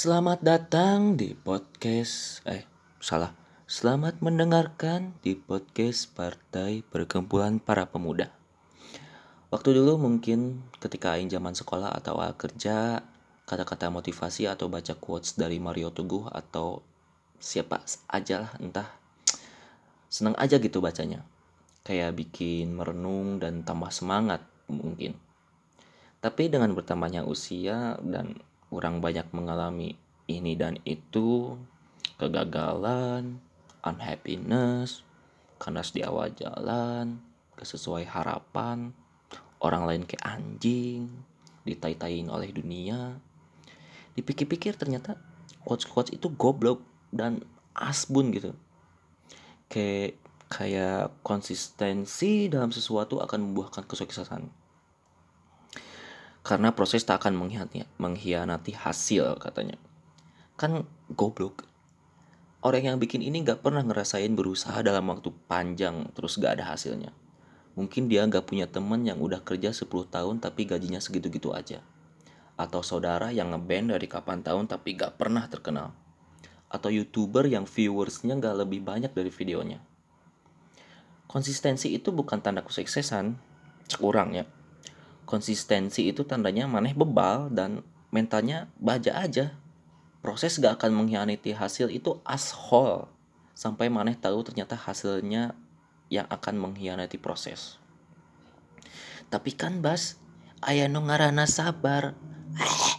Selamat datang di podcast eh salah. Selamat mendengarkan di podcast Partai Perkumpulan Para Pemuda. Waktu dulu mungkin ketika aing zaman sekolah atau awal kerja, kata-kata motivasi atau baca quotes dari Mario Teguh atau siapa aja lah entah seneng aja gitu bacanya. Kayak bikin merenung dan tambah semangat mungkin. Tapi dengan bertambahnya usia dan orang banyak mengalami ini dan itu, kegagalan, unhappiness, kandas di awal jalan, kesesuai harapan, orang lain kayak anjing, ditai-taiin oleh dunia. Dipikir-pikir ternyata quotes-quotes itu goblok dan asbun gitu. Kayak kayak konsistensi dalam sesuatu akan membuahkan kesuksesan karena proses tak akan mengkhianati, hasil katanya. Kan goblok. Orang yang bikin ini gak pernah ngerasain berusaha dalam waktu panjang terus gak ada hasilnya. Mungkin dia gak punya temen yang udah kerja 10 tahun tapi gajinya segitu-gitu aja. Atau saudara yang ngeband dari kapan tahun tapi gak pernah terkenal. Atau youtuber yang viewersnya gak lebih banyak dari videonya. Konsistensi itu bukan tanda kesuksesan. Kurang ya konsistensi itu tandanya maneh bebal dan mentalnya baja aja. Proses gak akan mengkhianati hasil itu ashol sampai maneh tahu ternyata hasilnya yang akan mengkhianati proses. Tapi kan bas ayah no ngarana sabar.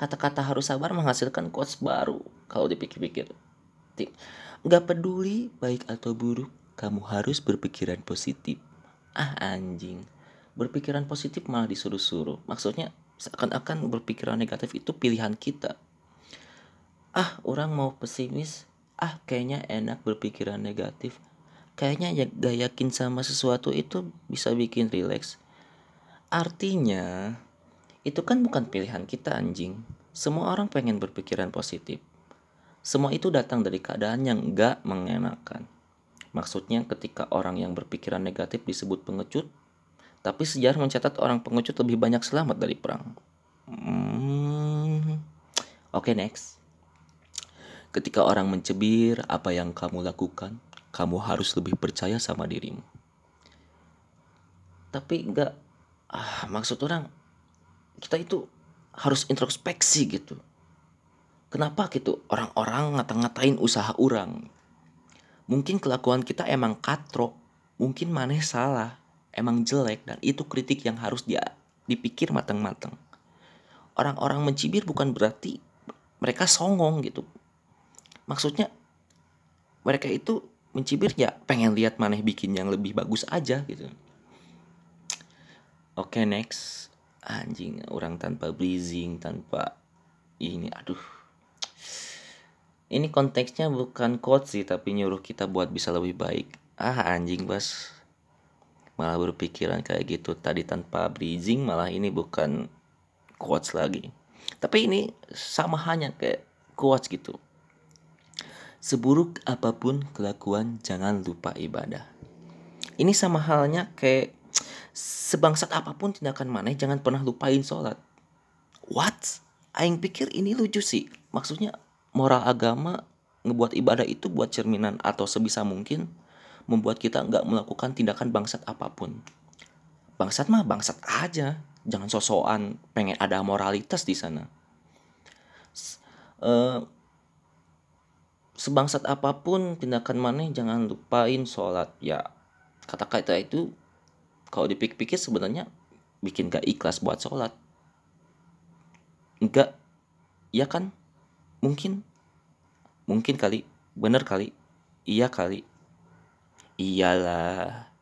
Kata-kata harus sabar menghasilkan quotes baru kalau dipikir-pikir. Gak peduli baik atau buruk kamu harus berpikiran positif. Ah anjing berpikiran positif malah disuruh-suruh. Maksudnya seakan-akan berpikiran negatif itu pilihan kita. Ah orang mau pesimis. Ah kayaknya enak berpikiran negatif. Kayaknya ya gak yakin sama sesuatu itu bisa bikin rileks. Artinya itu kan bukan pilihan kita anjing. Semua orang pengen berpikiran positif. Semua itu datang dari keadaan yang gak mengenakan. Maksudnya ketika orang yang berpikiran negatif disebut pengecut tapi sejarah mencatat orang pengecut lebih banyak selamat dari perang. Hmm. Oke, okay, next. Ketika orang mencibir apa yang kamu lakukan, kamu harus lebih percaya sama dirimu. Tapi enggak ah, maksud orang kita itu harus introspeksi gitu. Kenapa gitu orang-orang ngata-ngatain usaha orang? Mungkin kelakuan kita emang katro, mungkin maneh salah, emang jelek dan itu kritik yang harus dia dipikir matang-matang. Orang-orang mencibir bukan berarti mereka songong gitu. Maksudnya mereka itu mencibir ya pengen lihat maneh bikin yang lebih bagus aja gitu. Oke okay, next anjing orang tanpa breathing tanpa ini aduh ini konteksnya bukan quote sih tapi nyuruh kita buat bisa lebih baik ah anjing bas malah berpikiran kayak gitu. Tadi tanpa breathing malah ini bukan quotes lagi. Tapi ini sama hanya kayak quotes gitu. Seburuk apa pun kelakuan jangan lupa ibadah. Ini sama halnya kayak sebangsat apa pun tindakan mana jangan pernah lupain sholat. What? Aing pikir ini lucu sih. Maksudnya moral agama ngebuat ibadah itu buat cerminan atau sebisa mungkin membuat kita nggak melakukan tindakan bangsat apa pun. Bangsat mah bangsat aja, jangan sosokan pengen ada moralitas di sana. Uh, sebangsat apa pun tindakan maneh jangan lupain sholat. Ya kata-kata itu kalau dipikir-pikir sebenarnya bikin gak ikhlas buat sholat. Enggak iya kan? Mungkin. Mungkin kali. Bener kali. Iya kali iyalah